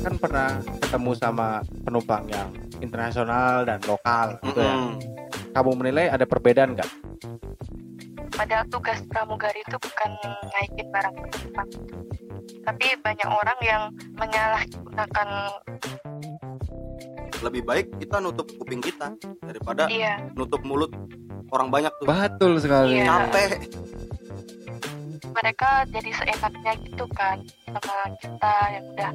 kan pernah ketemu sama penumpang yang internasional dan lokal gitu ya. Kamu menilai ada perbedaan nggak? Padahal tugas pramugari itu bukan naikin barang penumpang. Tapi banyak orang yang menyalahgunakan lebih baik kita nutup kuping kita daripada dia. nutup mulut orang banyak tuh Betul sekali. Iya. capek Mereka jadi seenaknya gitu kan sama kita yang udah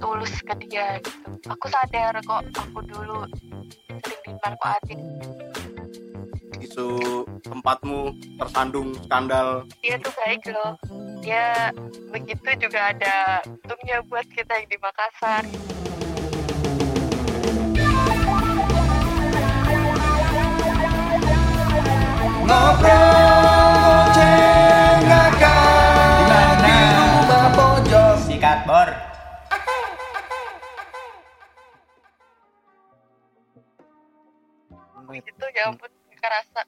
tulus ke dia gitu. Aku sadar kok aku dulu sering dimanfaatin. isu tempatmu tersandung skandal Dia tuh baik loh. Dia begitu juga ada untungnya buat kita yang di Makassar. Sikat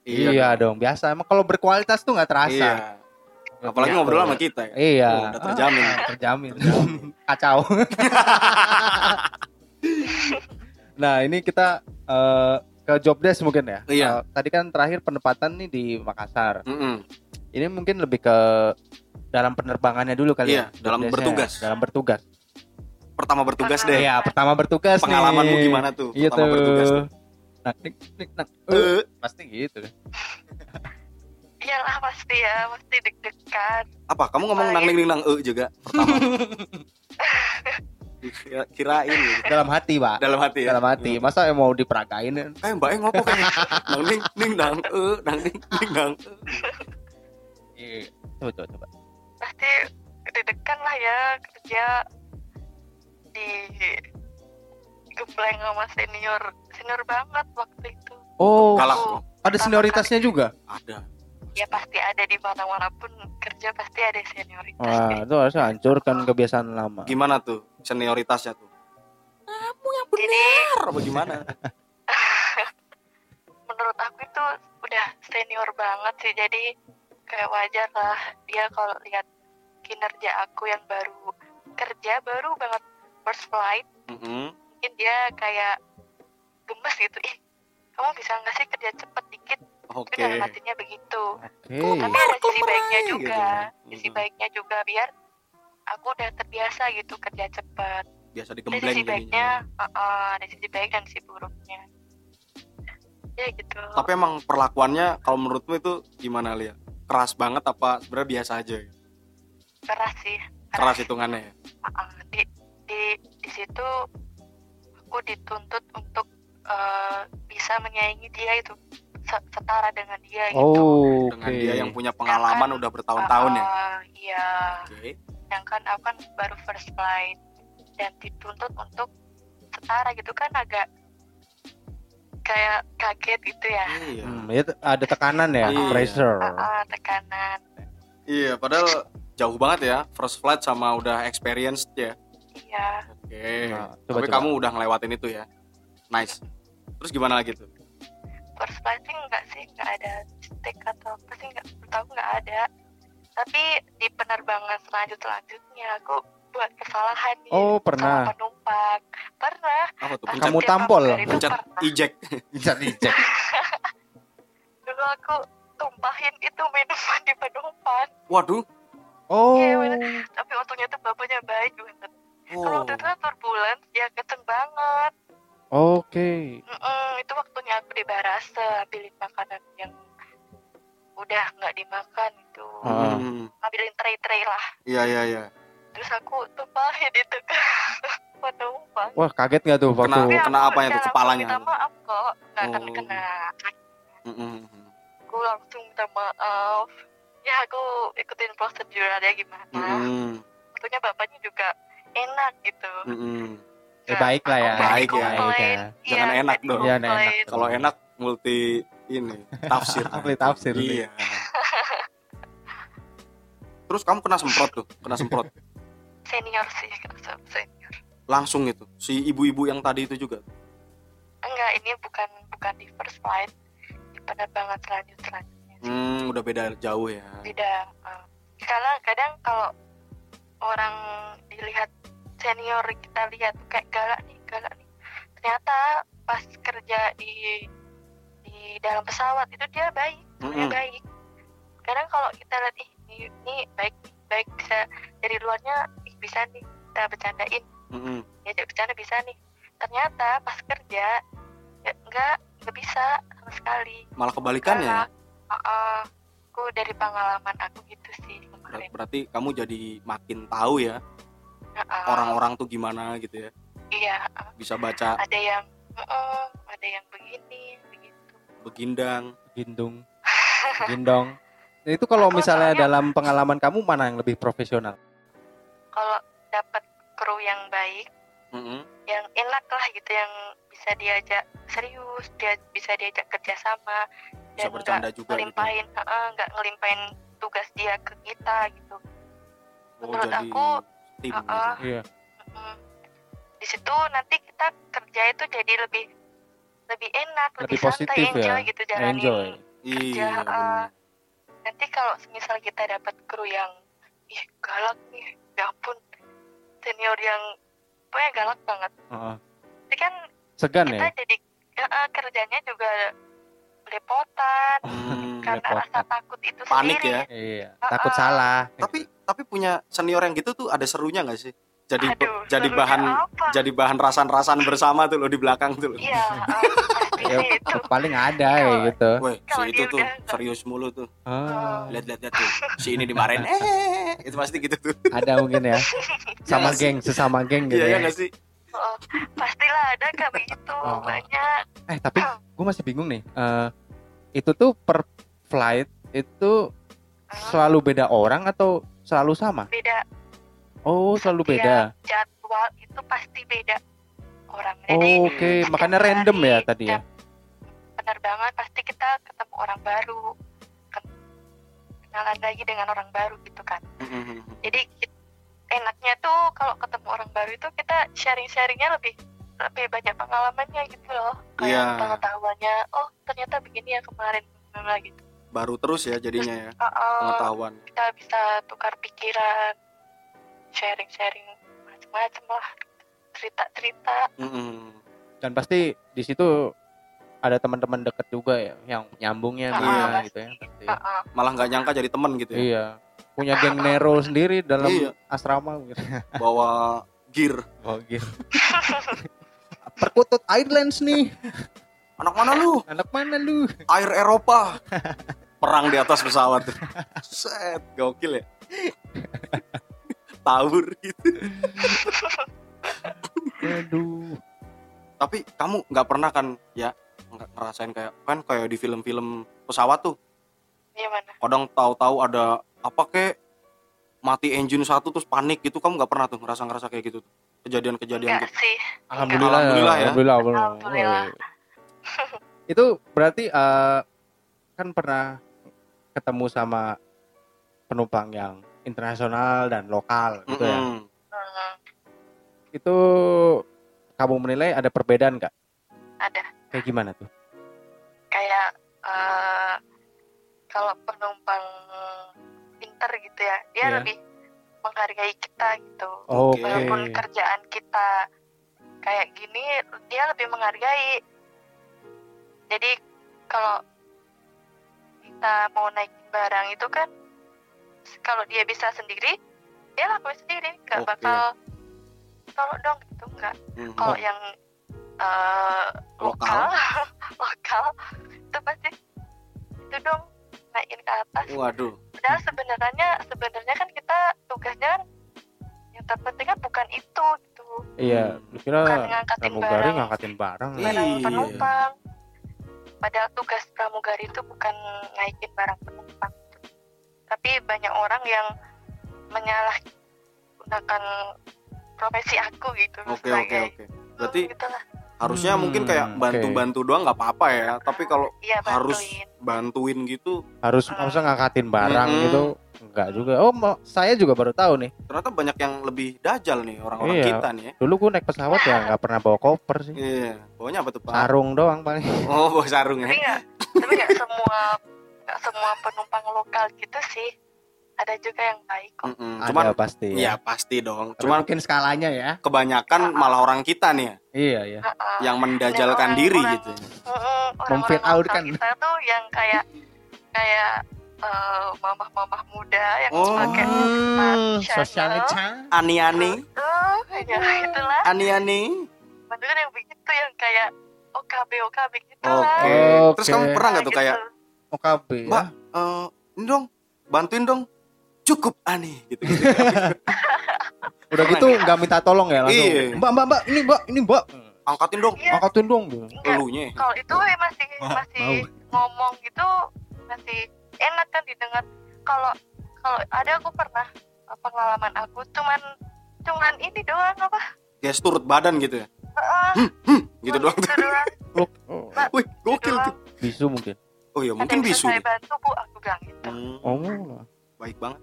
kerasa. Iya, dong, biasa. Emang kalau berkualitas tuh nggak terasa. iya apalagi ngobrol sama kita ya Iya. Oh, udah terjamin Ah, terjamin. Kacau. nah, ini kita eh, ke job desk mungkin ya. Iya. Eh, tadi kan terakhir penempatan nih di Makassar. Mm-mm. Ini mungkin lebih ke dalam penerbangannya dulu kali Iya, ya. dalam bertugas. Dalam bertugas. pertama bertugas deh Iya, pertama bertugas pengalamanmu nih. gimana tuh Iya pertama tuh. bertugas tuh Nah, nik, nik, nak. Eh, Eh, pasti gitu kan. Iyalah pasti ya, pasti deg-degan. apa kamu ngomong nang ning ning nang e juga pertama Kira- kirain gitu. Dalam hati, Pak. dalam hati ya Dalam hati. Masa mau diperagain kan? eh mbak eh ngopo kan nang ning ning nang e nang ning ning nang e Iya. Coba, coba, coba. Pasti deg-degan lah ya kerja di gembleng sama senior senior banget waktu itu. Oh, galak ada senioritasnya juga. ada Ya pasti ada di mana-mana pun kerja pasti ada senioritas. Wah, itu harus hancurkan kebiasaan lama. gimana tuh senioritasnya tuh Jadi apa gimana menurut aku itu udah senior banget sih. Jadi kayak wajar lah dia kalau lihat kinerja aku yang baru kerja baru banget first flight Mm-mm. Mungkin dia kayak gemes gitu. Ih kamu bisa nggak sih kerja cepet dikit? Oke. Tapi dalam hatinya begitu. Oke. tapi ada sisi baiknya gitu. juga. sisi Mhm. baiknya juga biar aku udah terbiasa gitu kerja cepet. Biasa ada digembleng sisi jadinya. baiknya uh, uh, ada sisi baik dan sisi buruknya. Ya gitu. Tapi emang perlakuannya kalau menurutmu itu gimana Lia? Keras banget apa sebenarnya biasa aja? Ya? keras sih. Keras hitungannya ya? Uh, uh, di di di situ aku dituntut untuk uh, bisa menyaingi dia itu se- setara dengan dia gitu. Oh, dengan oke. dia yang punya pengalaman Sedangkan, udah bertahun-tahun ya? Uh, iya. Oke. Sedangkan aku kan baru first flight dan dituntut untuk setara gitu kan agak kayak kaget gitu ya. Iya. Hmm, itu ada tekanan ya, Iya. pressure. Ah, ah, tekanan. Iya padahal jauh banget ya first flight sama udah experienced ya. Iya Nah, coba, tapi coba. kamu udah ngelewatin itu ya? Nice. Terus gimana lagi tuh? Sih enggak sih? Enggak ada mistake atau apa sih? Enggak aku enggak ada. Tapi di penerbangan selanjut selanjutnya aku buat kesalahan nih. Oh, sama pernah. penumpang. Pernah. Apa tuh? Kamu pencet tampol. pencet eject Bisa dicek. dulu aku tumpahin itu minuman di penumpang. Waduh. Oh. Iya, bener. tapi untungnya tuh bapaknya baik banget kalau oh. waktu itu kan turbulence ya kenceng banget Oke. Mm-mm, itu waktunya aku di barase ambilin makanan yang udah nggak dimakan itu Ah. Hmm, ambilin tray-tray lah iya iya iya terus aku tumpahin itu ke penumpang Wah, kaget nggak tuh waktu? Kena- kena aku apanya tuh, kepalanya? minta maaf kok nggak akan Oh. kena Mm-mm. aku langsung minta maaf ya aku ikutin prosedur aja gimana Mm-mm. tentunya bapaknya juga enak gitu Mm-mm. Eh, baik lah ya. Baik ya. Baik ya. Iya, Jangan nggak enak dong. Jangan enak. kalau enak multi ini tafsir Multi tafsir iya terus kamu kena semprot tuh kena semprot senior sih kerasa senior langsung itu si ibu-ibu yang tadi itu juga enggak ini bukan bukan di first flight di penerbangan selanjut selanjutnya sih Hmm, udah beda jauh ya. beda uh, karena kadang kalau orang dilihat senior kita lihat kayak galak nih galak nih ternyata pas kerja di di dalam pesawat itu dia baik sebenarnya Mm-mm. baik kadang kalau kita lihat ih ini, baik baik bisa dari luarnya ih, bisa nih kita bercandain Mm-mm. diajak bercanda bisa nih ternyata pas kerja ya, enggak nggak bisa sama sekali Malah kebalikannya ya. Galak. Uh-uh. aku dari pengalaman aku gitu sih Ber- Berarti kamu jadi makin tahu ya orang-orang tuh gimana gitu ya. iya uh, Bisa baca ada yang uh-uh, ada yang begini begitu begindang. Gindung. Gindong. Nah, itu kalau Aku misalnya soalnya- dalam pengalaman kamu mana yang lebih profesional? kalau dapat kru yang baik Mm-mm. yang enak lah gitu yang bisa diajak serius dia bisa diajak kerjasama Bisa dan bercanda nggak juga gitu. ngelimpahin nggak ngelimpahin tugas dia ke kita gitu Oh, menurut jadi aku, tim uh-uh. gitu. Iya. Di situ nanti kita kerja itu jadi lebih lebih enak Lebih lebih, santai positif ya. enjoy gitu jalanin Enjoy. Iya, Kerja, bener. uh, nanti kalau misal kita dapat kru yang ih galak nih ya ampun senior yang pokoknya galak banget Heeh. tapi kan Segan kita ya? jadi ya, uh, kerjanya juga lepotan Hmm, karena lepotan. rasa takut itu Panik sendiri ya. Iya. Uh-uh. Takut salah. Tapi tapi punya senior yang gitu tuh ada serunya nggak sih? Jadi Aduh, jadi bahan apa? jadi bahan rasan-rasan bersama tuh lo di belakang tuh lo. iya uh, Ya, itu paling ada Iya. ya gitu. Woi, si Kalau itu tuh udah serius mulu tuh. Ah, Lihat-lihat lihat tuh. Si ini dimarahin. Eh, itu pasti gitu tuh. ada mungkin ya. Sama Iya. geng, sesama geng gitu Iya ya ya. nggak sih? Oh, pastilah ada kak begitu Oh. banyak Eh tapi gue masih bingung nih. Eh itu tuh per flight itu uh, selalu beda orang atau selalu sama? beda Oh selalu beda. Setiap jadwal itu pasti beda orang Oh, Oke, setiap makanya random ya tadi ya. banget pasti kita ketemu orang baru Ken- kenalan lagi dengan orang baru gitu kan Mhm. jadi ki- enaknya tuh kalau ketemu orang baru itu kita sharing-sharingnya lebih lebih banyak pengalamannya gitu loh Iya. kayak pengetahuannya oh ternyata begini ya kemarin Nah, gitu Baru terus ya jadinya ya Uh, uh, pengetahuan. kita bisa tukar pikiran sharing-sharing macam-macam lah cerita-cerita Mhm. Dan pasti di situ ada teman-teman deket juga ya yang nyambungnya Ah, sama pasti. gitu ya. pasti. Uh, uh. Malah nggak nyangka jadi temen gitu ya. Iya. Punya geng Nero sendiri dalam Iya. asrama gitu. Bawa gear. Oh gitu. Perkutut Islands nih. Anak mana lu? Anak mana lu? Air Eropa. Perang di atas pesawat. Set, gokil ya. Tawur gitu. Aduh. Tapi kamu nggak pernah kan ya nggak ngerasain kayak kan kayak di film-film pesawat tuh gimana kadang tahu-tahu ada apa kek mati engine satu terus panik gitu kamu nggak pernah tuh ngerasa ngerasa kayak gitu tuh kejadian-kejadian gitu sih Alhamdulillah, Alhamdulillah ya. Alhamdulillah, Alhamdulillah. Oh. Itu berarti eh, kan pernah ketemu sama penumpang yang internasional dan lokal gitu ya. Mm-mm. Hmm, Itu kamu menilai ada perbedaan nggak? ada Kayak gimana tuh? kayak eh, kalau penumpang pinter gitu ya dia Iya. lebih menghargai kita gitu Oke. walaupun kerjaan kita kayak gini dia lebih menghargai jadi kalau kita mau naik barang itu kan kalau dia bisa sendiri dia lakuin sendiri nggak Oke. bakal tolong dong gitu nggak Mhm. kalau yang Lokal. lokal lokal itu pasti itu dong naikin ke atas Waduh. Padahal sebenarnya sebenarnya kan kita tugasnya kan yang terpenting kan bukan itu gitu Iya, lu kira bukan ngangkatin pramugari barang ngangkatin barang ya? Iya. barang penumpang padahal tugas pramugari itu bukan naikin barang penumpang tapi banyak orang yang menyalahgunakan profesi aku gitu Oke oke oke. Berarti Hmm, gitulah. Harusnya Hmm, mungkin kayak bantu-bantu doang nggak apa-apa ya. Tapi kalau iya harus bantuin gitu, Harus Hmm. masa ngangkatin barang Mm-mm. gitu? Enggak juga. Oh, mau- saya juga baru tahu nih. ternyata banyak yang lebih dajal nih orang-orang Iya. kita nih. ya. Dulu gue naik pesawat ya nggak pernah bawa koper sih. Iya, bawanya apa tuh Pak? Sarung doang paling. Oh, bawa sarung ya. tapi nggak tapi nggak semua nggak nggak semua penumpang lokal gitu sih ada juga yang baik kok Mm-mm. Ada Cuman pasti. ya Ya. pasti dong. Tapi Cuman mungkin skalanya ya. kebanyakan malah orang kita nih ya, Iya ya. Heeh. yang mendajalkan orang- diri orang- gitu. Mm-mm, Memfit orang-orang out kan. kita tuh yang kayak kayak eh, mamah-mamah muda yang Oh. pakai Chanel. sosialita. Ani-ani, Oh, ya itulah. ani-ani. Banyak yang begitu yang kayak OKB OKB gitu Oke. lah. Terus Oke. kamu pernah nggak tuh Gitu. kayak, OKB Mbak, ya. eh, ini dong, bantuin dong. Cukup ani gitu. gitu. Udah gitu nggak minta tolong ya langsung. Iya. Mbak, mbak, mbak, ini mbak, ini mbak. Angkatin dong Iya. Angkatin dong. gitu. Enggak, elunya. kalau itu eh, masih Oh, masih ngomong gitu masih enak kan didengar. Kalau kalau ada aku pernah eh, pengalaman aku cuman cuman ini doang apa? Gestur badan gitu ya. Heeh, Gitu doang. gitu doang. Loh, oh, Mbak, Wih, gokil tuh. bisu mungkin. Oh iya, mungkin bisu. saya bantu bu aku bilang gitu. Hmm, Oh. baik banget.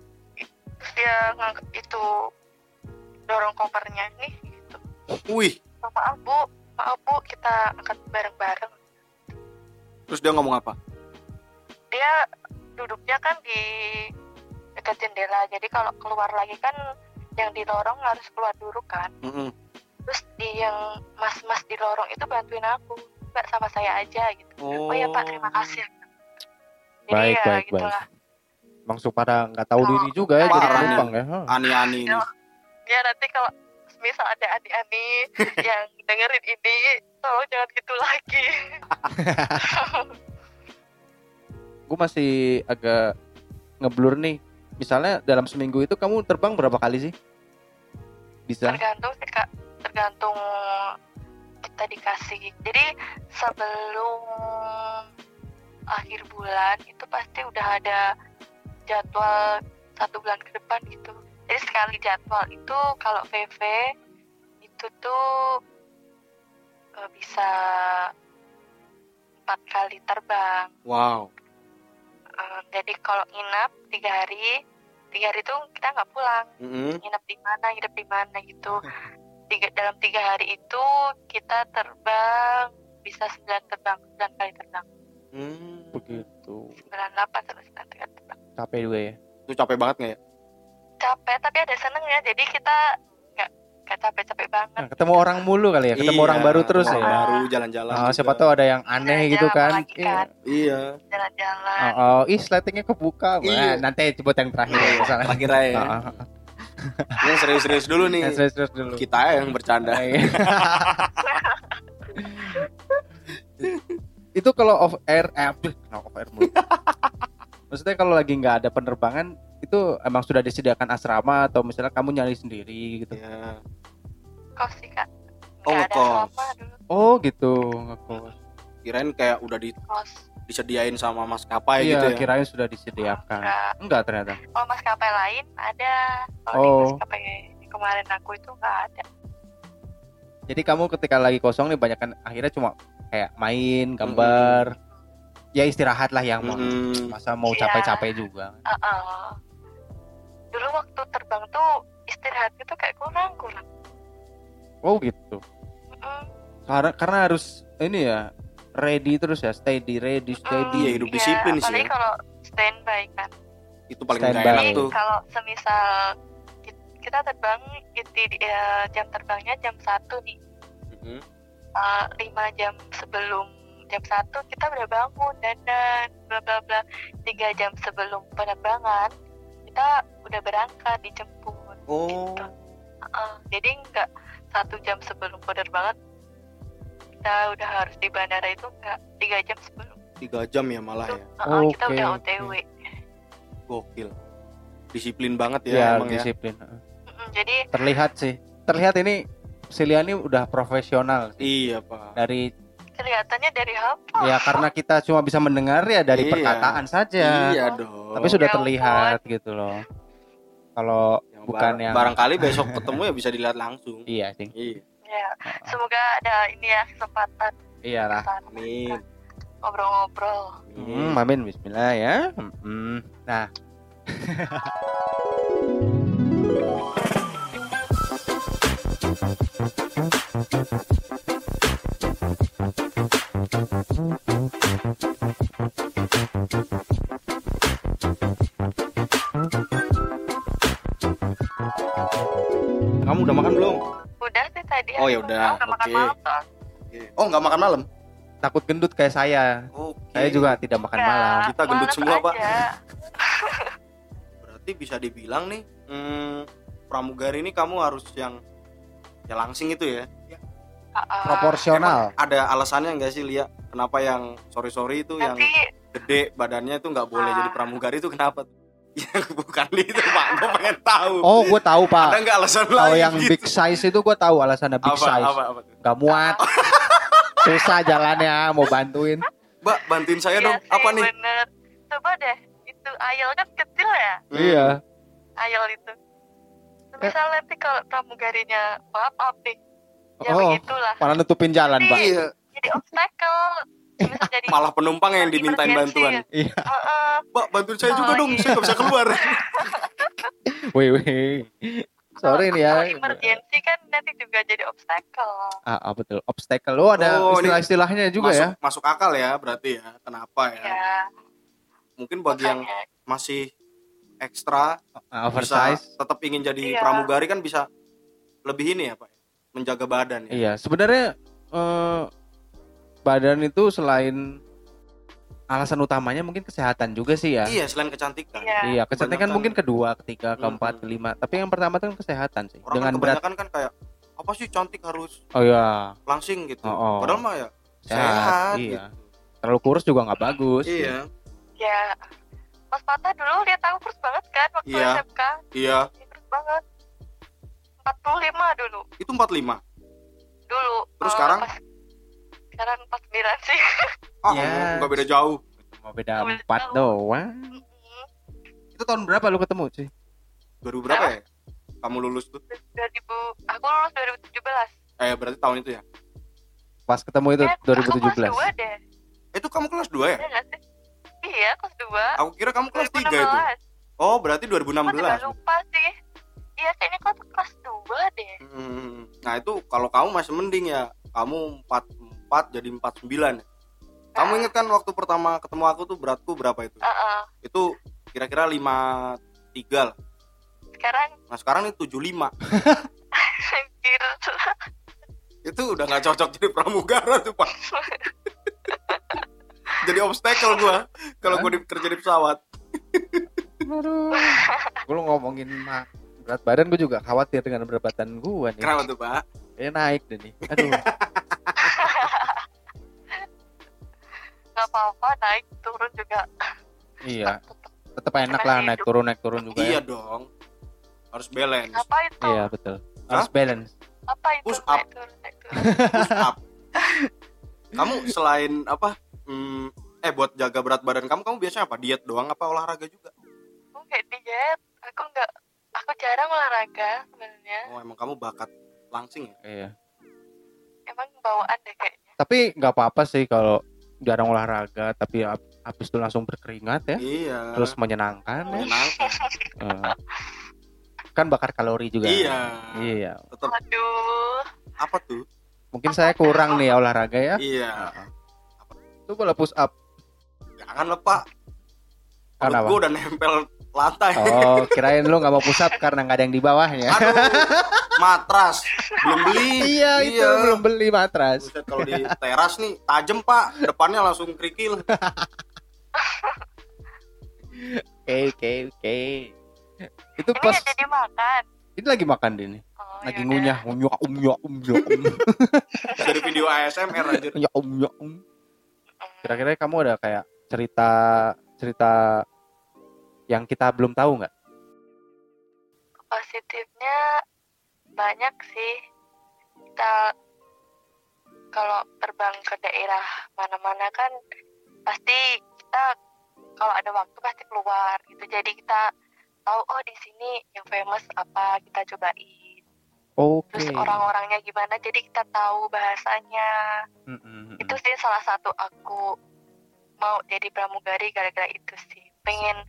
Terus dia ngangkat itu dorong kopernya nih gitu. Wih, Maaf bu, maaf bu kita angkat bareng-bareng. terus dia ngomong apa? dia duduknya kan di dekat jendela jadi kalau keluar lagi kan yang di lorong harus keluar dulu kan Mm-mm. terus di yang mas-mas di lorong itu bantuin aku mbak sama saya aja gitu oh, ya pak terima kasih jadi Baik, ya baik, gitulah Langsung pada nggak tahu Kalau diri juga ya jadi penumpang ya. Ani-ani ini. ya nanti kalau misal ada adik-ani yang dengerin ini tolong jangan gitu lagi Gue masih agak ngeblur nih. Misalnya dalam seminggu itu kamu terbang berapa kali sih? Bisa? tergantung sih kak tergantung kita dikasih jadi sebelum akhir bulan itu pasti udah ada jadwal satu bulan ke depan gitu jadi sekali jadwal itu kalau VV itu tuh eh, bisa empat kali terbang Wow. Eh, jadi kalau nginap tiga hari tiga hari itu kita nggak pulang Mm-mm. nginep di mana nginep di mana gitu tiga dalam tiga hari itu kita terbang bisa sembilan terbang sembilan kali terbang Hmm. Begitu. sembilan delapan sampai sembilan Capek juga ya. Itu capek banget nggak ya? capek tapi ada senengnya jadi kita nggak nggak capek capek banget Nah, ketemu orang mulu kali ya, ketemu Iya, orang baru terus orang ya. Baru jalan-jalan. Juga. siapa tahu ada yang aneh Jalan-jalan gitu kan. kan. Iya. jalan-jalan Oh, oh, ih sletingnya kebuka. Nah, Iya. nanti sebut yang terakhir ya, misalnya. Terakhir aja. ya. Ah, ah, Yang serius-serius dulu nih. ah. Serius serius dulu. Kita yang bercanda. Iya. itu kalau off air eh kenapa off air mulu. Maksudnya kalau lagi nggak ada penerbangan itu emang sudah disediakan asrama atau misalnya kamu nyari sendiri gitu. Iya. kos sih kak Oh, nggak ada dulu Oh gitu ngekos. Kirain kayak udah di- kos disediain sama maskapai iya, gitu ya. kirain sudah disediakan. Nggak. Enggak ternyata. kalau maskapai lain ada kalau Oh. di maskapai kemarin aku itu nggak ada Jadi kamu ketika lagi kosong nih banyak kan akhirnya cuma kayak main, gambar. Ya istirahat lah yang mau. Mm-mm. Masa mau capek-capek juga. Uh-uh. Dulu waktu terbang tuh istirahat itu kayak kurang kurang. Oh gitu. Mm-mm. Karena karena harus ini ya ready terus ya, steady, ready, steady. Iya, hidup Iya, disiplin sih ya. kalau standby kan. Itu paling Standby. gak enak tuh. kalau semisal ki- kita terbang di, di- ya, jam terbangnya jam satu nih, uh, lima jam sebelum jam satu kita udah bangun dandan bla bla bla tiga jam sebelum penerbangan kita udah berangkat dijemput Oh. gitu. Uh, jadi nggak satu jam sebelum penerbangan kita udah harus di bandara itu nggak tiga jam sebelum Tiga jam ya malah itu ya. uh, kita Oke, udah. OTW Gokil. Disiplin banget ya, Ya, emang ya. disiplin. Mm-mm, jadi Terlihat sih. Terlihat ini Siliani udah profesional sih. Iya, Pak. dari kelihatannya dari apa ya karena kita cuma bisa mendengar ya dari Iya. perkataan saja. Iya dong. Tapi sudah Ya ampun. terlihat gitu loh. Kalau Yang bukan bar- yang barangkali besok ketemu ya bisa dilihat langsung. iya sih. Iya. ya semoga ada ini ya kesempatan Iyalah. ke sana, Amin. ngobrol-ngobrol Hmm, amin bismillah ya. Hmm. Nah, Kamu udah makan belum? Udah sih tadi. Oh ya udah. Oke. Okay. Oh nggak makan malam? Takut gendut kayak saya. Okay. Saya juga tidak makan malam. Kita gendut semua aja. pak. Berarti bisa dibilang nih, hmm, pramugari ini kamu harus yang ya langsing itu ya, ya. Ah, Proporsional. ada alasannya nggak sih Lia kenapa yang sorry sorry itu yang Nanti gede badannya itu nggak boleh Ah. jadi pramugari itu kenapa tuh? ya bukan itu pak gue pengen tahu Oh, gue tahu ada pak. nggak alasan Kalau lain yang gitu? big size itu gue tahu alasannya big apa, size. apa? Gak muat. Susah jalannya mau bantuin. mbak bantuin saya Iya dong sih, apa nih Bener. Coba deh, itu ayel kan kecil ya, Hmm. Iya. ayel itu. Misal nanti kalau pramugarinya maaf maaf nih, ya Oh, begitulah. malah nutupin jalan, Pak. iya Jadi obstacle, jadi malah penumpang yang dimintain emergency bantuan ya. Iya. Heeh. mbak bantuin saya juga Oh, dong iya. saya nggak bisa keluar Wih, wih. Sorry nih ya. Kalau emergency kan nanti juga jadi obstacle. Ah, ah, betul. Obstacle. Oh, ada Oh, istilah-istilahnya juga masuk, ya. masuk akal ya berarti ya kenapa ya Ya, mungkin bagi yang makanya. masih ekstra bisa oversize. tetap ingin jadi Iya. pramugari kan bisa lebih ini ya pak menjaga badan ya Iya, sebenarnya eh, badan itu selain alasan utamanya mungkin kesehatan juga sih ya. iya selain kecantikan Iya. Iya, kecantikan Kebanyakan- mungkin kedua, ketiga, Hmm, keempat, hmm. kelima. Tapi yang pertama itu kan kesehatan sih. orang Dengan kan berat. kan kayak apa sih cantik harus Oh iya, langsing gitu Oh, oh. padahal mah ya sehat. sehat, iya. gitu. Terlalu kurus juga nggak bagus. iya Ya, Mas Mata dulu lihat aku kurus banget kan waktu Iya. SMK. iya kurus banget. 45 dulu. itu 45 Dulu. Terus Oh, sekarang? pas- sekarang 49 sih. ah Iya. nggak beda jauh Cuma beda Nggak beda empat jauh. doang. Mm-mm. Itu tahun berapa lu ketemu sih? 2000 berapa ya kamu lulus tuh 2000, aku lulus 2017. eh berarti tahun itu ya Pas ketemu itu Eh, Aku 2017. kelas 2 deh. itu kamu kelas 2 ya Iya? Iya, kelas 2. aku kira kamu kelas 3 itu 2016. oh berarti Aku juga 2016 lupa sih. Iya, kayaknya kau kelas 2 deh. Hmm, nah itu kalau kamu masih mending ya kamu 44 jadi 49 ya. Kamu inget kan waktu pertama ketemu aku tuh beratku berapa itu? Heeh. Itu kira-kira 53 lah. Sekarang Nah sekarang ini 75 anjir. Itu udah nggak cocok jadi pramugara tuh pak Jadi obstacle gua Kalau gua di, kerja di pesawat Aduh. Gue ngomongin mah berat badan gue juga khawatir dengan berat badan gue nih. Kenapa tuh pak? Kayaknya naik deh nih. Aduh. Gak apa-apa, naik turun juga. iya. Tetap enak lah naik turun naik turun juga Iya ya. dong Harus balance Apa itu? Iya betul. Harus balance. Apa itu? Push up. Naik turun, naik turun. Push up Kamu selain apa hmm, Eh buat jaga berat badan kamu Kamu biasanya apa? Diet doang apa olahraga juga? Aku nggak diet. Aku nggak. Aku jarang olahraga sebenarnya. Oh emang kamu bakat langsing ya? Iya. Emang bawaan deh kayaknya. Tapi nggak apa-apa sih kalau jarang olahraga tapi hab- habis itu langsung berkeringat ya. Iya Terus menyenangkan ya. menyenangkan Eh, kan bakar kalori juga. Iya Iya. Tetap Aduh. apa tuh? Mungkin saya kurang nih olahraga ya. Iya Itu kalau push up. Jangan lupa Karena apa? gue udah nempel lantai Oh, kirain lu nggak mau push up karena nggak ada yang di bawahnya. Aduh Matras Belum beli iya, itu belum beli matras. Kalau di teras nih tajem pak Depannya langsung kerikil Oke, oke, oke. Itu Ini pas nggak jadi makan. ini lagi makan dia nih. Oh, Lagi yaudah. ngunyah, ngunyah, umnyah, umnyah, um. Dari video ASMR anjir ngunyah, umnyah, um. Hmm. Kira-kira kamu ada kayak cerita cerita yang kita belum tahu nggak? Positifnya banyak sih. Kita kalau terbang ke daerah mana-mana kan pasti kita kalau ada waktu pasti keluar gitu. Jadi kita tahu oh di sini yang famous apa kita cobain. Oke. Terus orang-orangnya gimana jadi kita tahu bahasanya. Mm, mm, mm. Itu sih salah satu aku mau jadi pramugari gara-gara itu sih. Pengen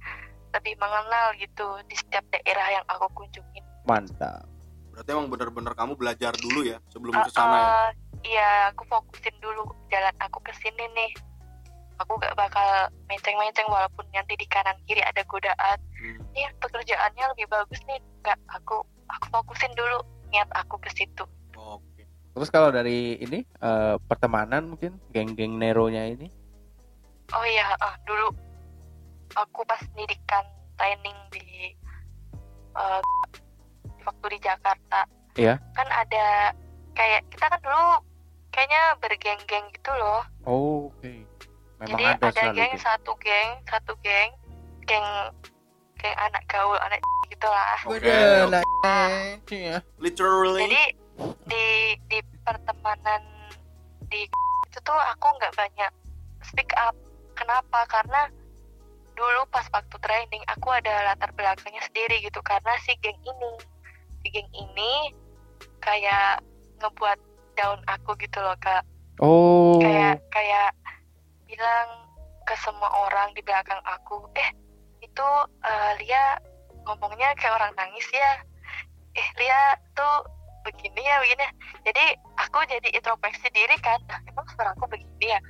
lebih mengenal gitu di setiap daerah yang aku kunjungin. Mantap. Berarti emang bener-bener kamu belajar dulu ya Sebelum ke sana ya Uh, Iya, aku fokusin dulu jalan aku ke sini nih. Aku gak bakal menceng-menceng walaupun nanti di kanan kiri ada godaan. Hmm. Nih pekerjaannya lebih bagus nih. Gak, aku aku fokusin dulu niat aku ke situ Oke. Terus kalau dari ini eh, pertemanan mungkin geng-geng Neronya ini. oh iya ah, dulu aku pas pendidikan training di eh, waktu di Jakarta Iya. kan ada kayak kita kan dulu kayaknya bergeng-geng gitu loh Oh, oke. Memang jadi ada, ada, geng gitu. satu geng satu geng geng geng anak gaul anak gitulah Waduh, oke. nah, iya. Literally. jadi di di pertemanan di itu tuh aku nggak banyak speak up kenapa karena dulu pas waktu training aku ada latar belakangnya sendiri gitu. Karena si geng ini si geng ini kayak ngebuat down aku gitu loh kak. Oh. kayak kayak bilang ke semua orang di belakang aku eh itu eh, Lia ngomongnya kayak orang nangis ya. Eh Lia tuh begini ya begini. Ya." jadi aku jadi introspeksi diri kan. Nah, emang suara aku begini ya?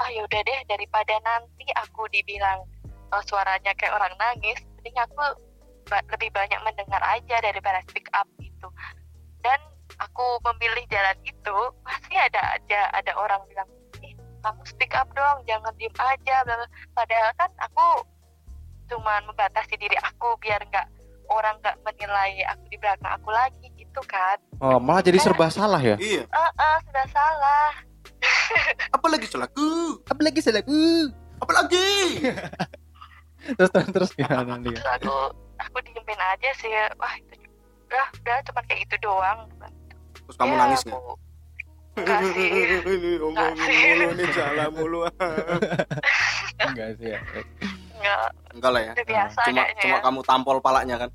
Ah yaudah deh daripada nanti aku dibilang eh, suaranya kayak orang nangis mending aku ba- lebih banyak mendengar aja daripada speak up gitu dan aku memilih jalan itu pasti ada aja ada orang bilang ih kamu speak up dong jangan diem aja bla bla." padahal kan aku cuman membatasi diri aku biar nggak orang nggak menilai aku di belakang aku lagi gitu kan Oh, malah jadi serba salah ya. Iya. eh eh, sudah salah Apalagi salahku? Apalagi salahku. Apalagi? Terus terus terus gimana dia? terus aku aku diemin aja sih wah itu udah udah cuma kayak itu doang Terus kamu Ya, nangis nggak? aku- Enggak sih Ini ngomongin sih. mulu nih salah mulu. Enggak sih ya. enggak Enggak lah ya. biasa Cuma kayaknya cuma ya. kamu tampol palanya kan.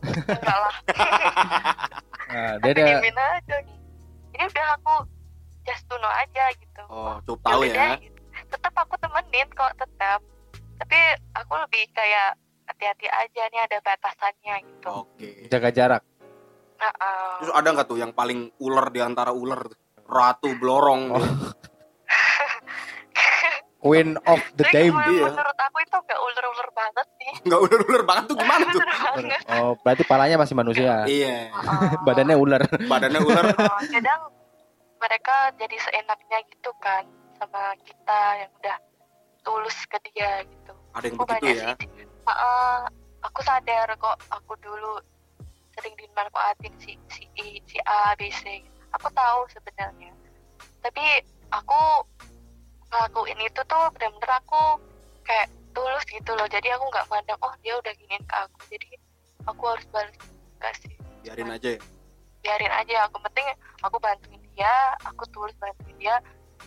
enggak lah Nah, dia ada diemin aja jadi udah aku just to know aja gitu Oh, cukup tahu ya. tetap aku temenin kok tetap tapi aku lebih kayak hati-hati aja nih ada batasannya gitu Oke. jaga jarak. nah, eh, Terus ada nggak tuh yang paling ular di antara ular? Ratu blorong. Oh. Queen of the game. menurut- iya. menurut aku itu nggak ular-ular banget sih Enggak ular-ular banget tuh gimana tuh? Oh, berarti palanya masih manusia. Iya. Oh. Badannya ular. Badannya ular. Kadang mereka jadi seenaknya gitu kan sama kita yang udah tulus ke dia gitu. Ada yang aku begitu ya. sih. Heeh, aku sadar kok aku dulu sering dimanfaatin si si I, si A B C aku tahu sebenarnya. Tapi aku ngelakuin itu tuh bener-bener aku kayak tulus gitu loh. Jadi aku nggak mandang oh dia udah giniin ke aku. Jadi aku harus balas enggak sih. Biarin aja ya. biarin aja. Aku penting aku bantuin dia aku tulus bantuin dia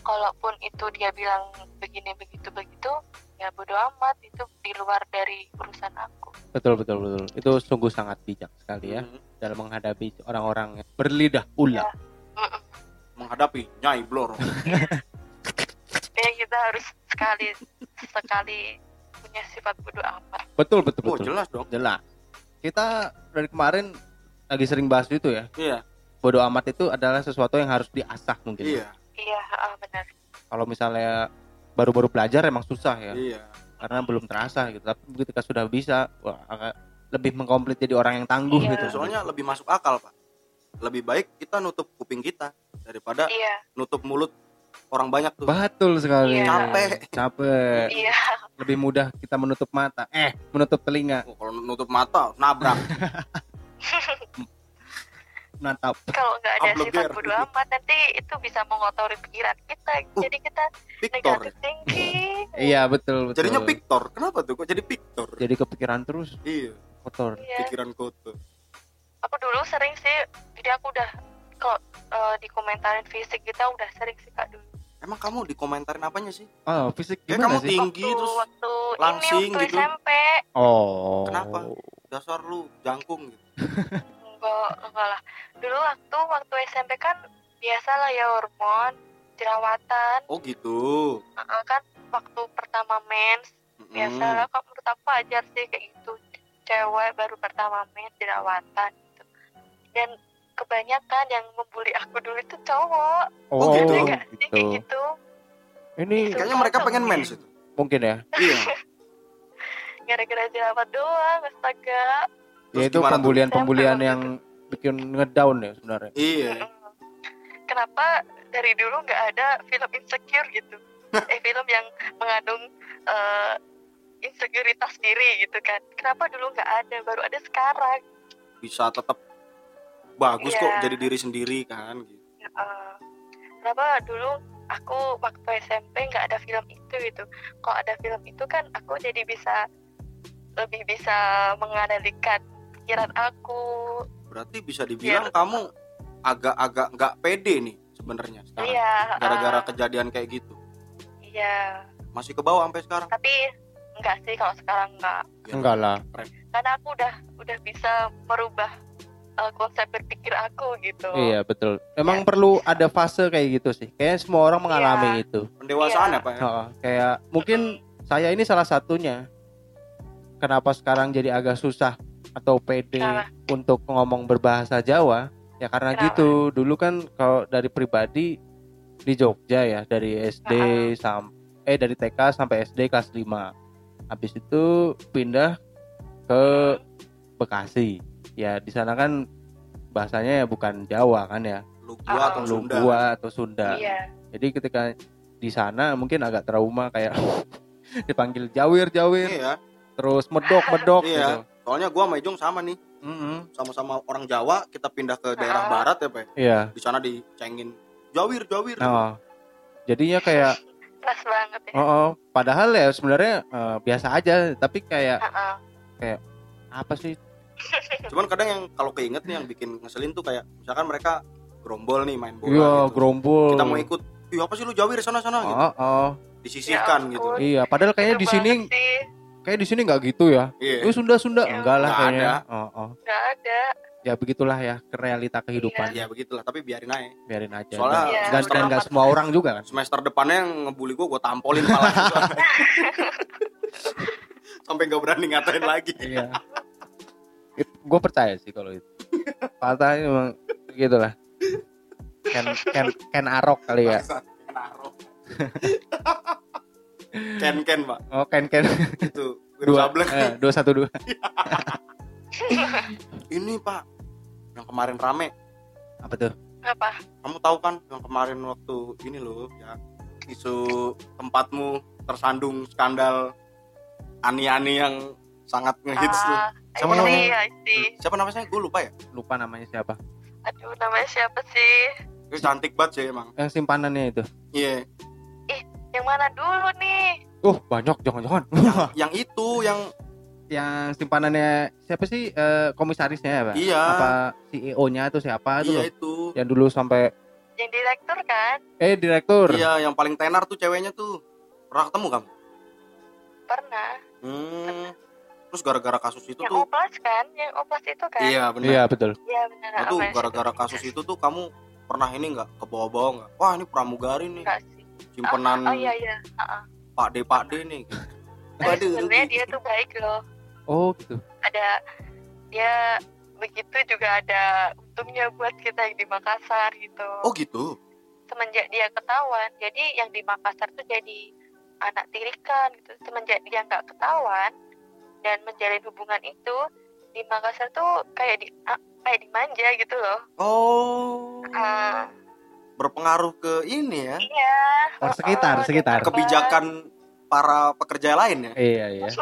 kalaupun itu dia bilang begini begitu begitu ya bodo amat itu di luar dari urusan aku Betul betul betul. Itu sungguh sangat bijak sekali ya Mhm. dalam menghadapi orang-orang yang berlidah ular. Mm-mm. Menghadapi Nyai Blorong. ya kita harus sekali sekali punya sifat bodo amat Betul betul Oh, betul. jelas dong. Jelas. Kita dari kemarin lagi sering bahas itu ya. Iya. Bodoh amat itu adalah sesuatu yang harus diasah mungkin. Iya. Iya ah, benar Kalau misalnya baru-baru belajar emang susah ya. Iya. Karena belum terasa gitu. Tapi ketika sudah bisa, wah agak lebih mengkomplit jadi orang yang tangguh Iya. gitu. Soalnya lebih masuk akal, Pak. Lebih baik kita nutup kuping kita daripada iya nutup mulut orang banyak tuh. Betul sekali. Iya. Capek. Capek. iya Lebih mudah kita menutup mata. Eh, menutup telinga. Oh, kalau nutup mata nabrak. Natap. kalau nggak ada sifat there. bodo amat nanti itu bisa mengotori pikiran kita Uh, jadi kita Victor. negatif thinking Iya, betul betul. Jadinya Victor. Kenapa tuh? Kok jadi Victor? Jadi kepikiran terus Iya, kotor. Iya. pikiran kotor. aku dulu sering sih jadi aku udah kalau eh, dikomentarin fisik kita udah sering sih kak dulu Emang kamu dikomentarin apanya sih? Oh, fisik Ya, gimana kamu sih? tinggi waktu, terus waktu langsing ini waktu gitu. SMP Oh. Kenapa? dasar lu jangkung gitu. enggak enggak lah dulu waktu waktu SMP kan biasa lah ya hormon jerawatan Oh gitu. Heeh, kan waktu pertama mens Mm-mm. biasa lah kok menurut aku wajar sih kayak gitu cewek baru pertama mens jerawatan gitu dan kebanyakan yang membuli aku dulu itu cowok Oh, gitu. ya nggak sih kayak gitu Ini Kayaknya mereka pengen mens itu. mungkin ya. Iya. gara-gara jerawat doang astaga Ya Terus itu gimana tuh? pembulian-pembulian yang bikin ngedown ya sebenarnya iya Mm-mm. kenapa dari dulu nggak ada film insecure gitu eh film yang mengandung eh, insekuritas diri gitu kan kenapa dulu nggak ada baru ada sekarang bisa tetap bagus kok Iya. jadi diri sendiri kan gitu. Eh, kenapa dulu aku waktu SMP nggak ada film itu gitu kalau ada film itu kan aku jadi bisa lebih bisa mengendalikan pikiran aku. Berarti bisa dibilang Iya. kamu agak-agak nggak pede nih sebenarnya sekarang iya gara-gara eh, kejadian kayak gitu. Iya. Masih ke bawah sampai sekarang? Tapi enggak sih kalau sekarang enggak Ya, enggak lah. Karena aku udah udah bisa merubah eh, konsep berpikir aku gitu. Iya betul. Emang perlu ada fase kayak gitu sih. Kayak semua orang mengalami Iya. itu. Pendewasaan Iya. ya pak ya? Heeh, kayak mungkin saya ini salah satunya kenapa sekarang jadi agak susah atau pede Kenapa? untuk ngomong berbahasa Jawa ya karena Kenapa? gitu. Dulu kan kalau dari pribadi di Jogja ya dari SD sam eh dari TK sampai SD kelas 5 habis itu pindah ke Bekasi. Ya di sana kan bahasanya ya bukan Jawa kan ya. Lu gua Ah. atau Sunda. Gua atau Sunda. Iya. Jadi ketika di sana mungkin agak trauma kayak dipanggil jawir jawir iya. Terus medok medok Iya. gitu soalnya gua sama Ijong sama nih sama-sama orang Jawa kita pindah ke daerah Ah. barat ya pak ya. iya di sana dicengin jawir jawir oh. jadinya kayak keras banget ya oh, oh. padahal ya sebenarnya eh, biasa aja tapi kayak Heeh. apa sih cuman kadang yang kalau keinget nih yang bikin ngeselin tuh kayak misalkan mereka gerombol nih main bola iya gitu. gerombol kita mau ikut Ih, apa sih lu jawir sana sana gitu oh, oh. disisihkan Ya gitu iya padahal kayaknya di sini sih. Kayak di sini nggak gitu ya? Iya. Itu Sunda Sunda. Ya, enggak lah kayaknya. oh, oh. nggak ada. Ya begitulah ya ke realita kehidupan. Ya begitulah. Tapi biarin aja. Biarin aja. Soalnya Iya, dan, dan nggak semua orang juga kan? Semester depannya yang ngebully gua gua tampolin malah sampai nggak berani ngatain lagi. Iya. gue percaya sih kalau itu. Patah ini memang gitulah. Ken Ken Ken Arok kali ya. Bangsat, kenaro. ken ken pak Oh Ken Ken itu dua Sableng. eh, dua satu dua. ini pak yang kemarin rame Apa tuh? apa kamu tahu kan yang kemarin waktu ini loh ya isu tempatmu tersandung skandal ani-ani yang sangat ngehits tuh Ah, Siapa I see, namanya? I see. siapa namanya gue lupa ya Lupa namanya siapa? aduh namanya siapa sih itu cantik banget sih emang Yang simpanannya itu. iya yang mana dulu nih? Oh banyak jangan-jangan. yang itu yang yang simpanannya siapa sih? Eh, komisarisnya ya, Pak? iya. Apa CEO-nya atau siapa itu iya loh? itu. Yang dulu sampai yang direktur kan? Eh direktur. iya yang paling tenar tuh ceweknya tuh. Pernah ketemu kamu pernah. Hmm. terus gara-gara kasus itu yang tuh oplas kan? Yang oplas itu kan? Iya benar. Iya betul. Iya, benar. Nah, sih gara-gara itu? kasus itu tuh kamu pernah ini nggak? Ke bawah-bawah nggak? Wah ini pramugari nih. Enggak sih simpenan oh iya iya Heeh. Pak D Pak D nih gitu. Tapi Waduh, sebenarnya gitu. dia tuh baik loh Oh gitu. ada dia begitu juga ada untungnya buat kita yang di Makassar gitu oh gitu semenjak dia ketahuan jadi yang di Makassar tuh jadi anak tirikan gitu semenjak dia nggak ketahuan dan menjalin hubungan itu di Makassar tuh kayak di ah, kayak dimanja gitu loh oh Ah, berpengaruh ke ini ya iya Oh, sekitar, Oh, sekitar. kebijakan para pekerja lain ya Iya iya.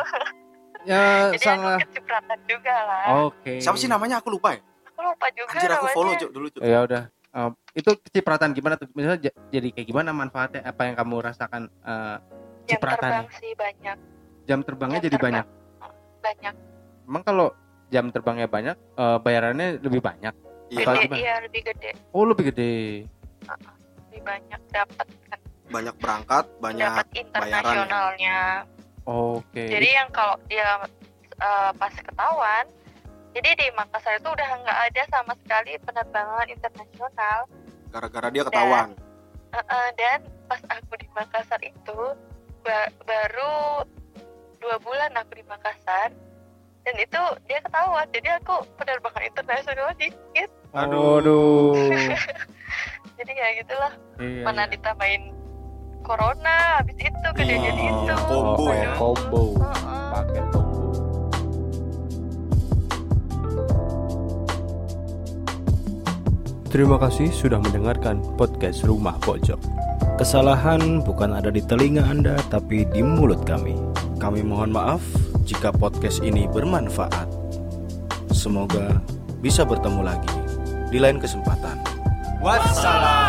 Ya jadi sangat. kecipratan juga lah Oke. siapa sih namanya aku lupa ya aku lupa juga anjir aku namanya. follow Cuk, dulu Cuk. Ya udah. Um, itu kecipratan gimana tuh? Misalnya jadi kayak gimana manfaatnya? Apa yang kamu rasakan? eh, jam cipratannya? terbang sih banyak jam terbangnya Jam jadi terbang. banyak. banyak Emang kalau jam terbangnya banyak, eh, bayarannya lebih banyak. iya iya lebih gede Oh lebih gede. Lebih banyak dapat kan banyak berangkat banyak dapat internasionalnya Oke. jadi yang kalau dia eh, pas ketahuan jadi di Makassar itu udah nggak ada sama sekali penerbangan internasional gara-gara dia ketahuan Eh, eh, dan pas aku di Makassar itu ba- baru dua bulan aku di Makassar dan itu dia ketahuan jadi aku penerbangan internasional dikit Aduh. Aduh. jadi ya gitulah Iya, mana iya. ditambahin corona habis itu kejadian Oh, itu combo ya. Combo. Heeh. Paket combo. Terima kasih sudah mendengarkan podcast Rumah Pojok. Kesalahan bukan ada di telinga Anda, tapi di mulut kami. Kami mohon maaf jika podcast ini bermanfaat. Semoga bisa bertemu lagi di lain kesempatan. Wassalam.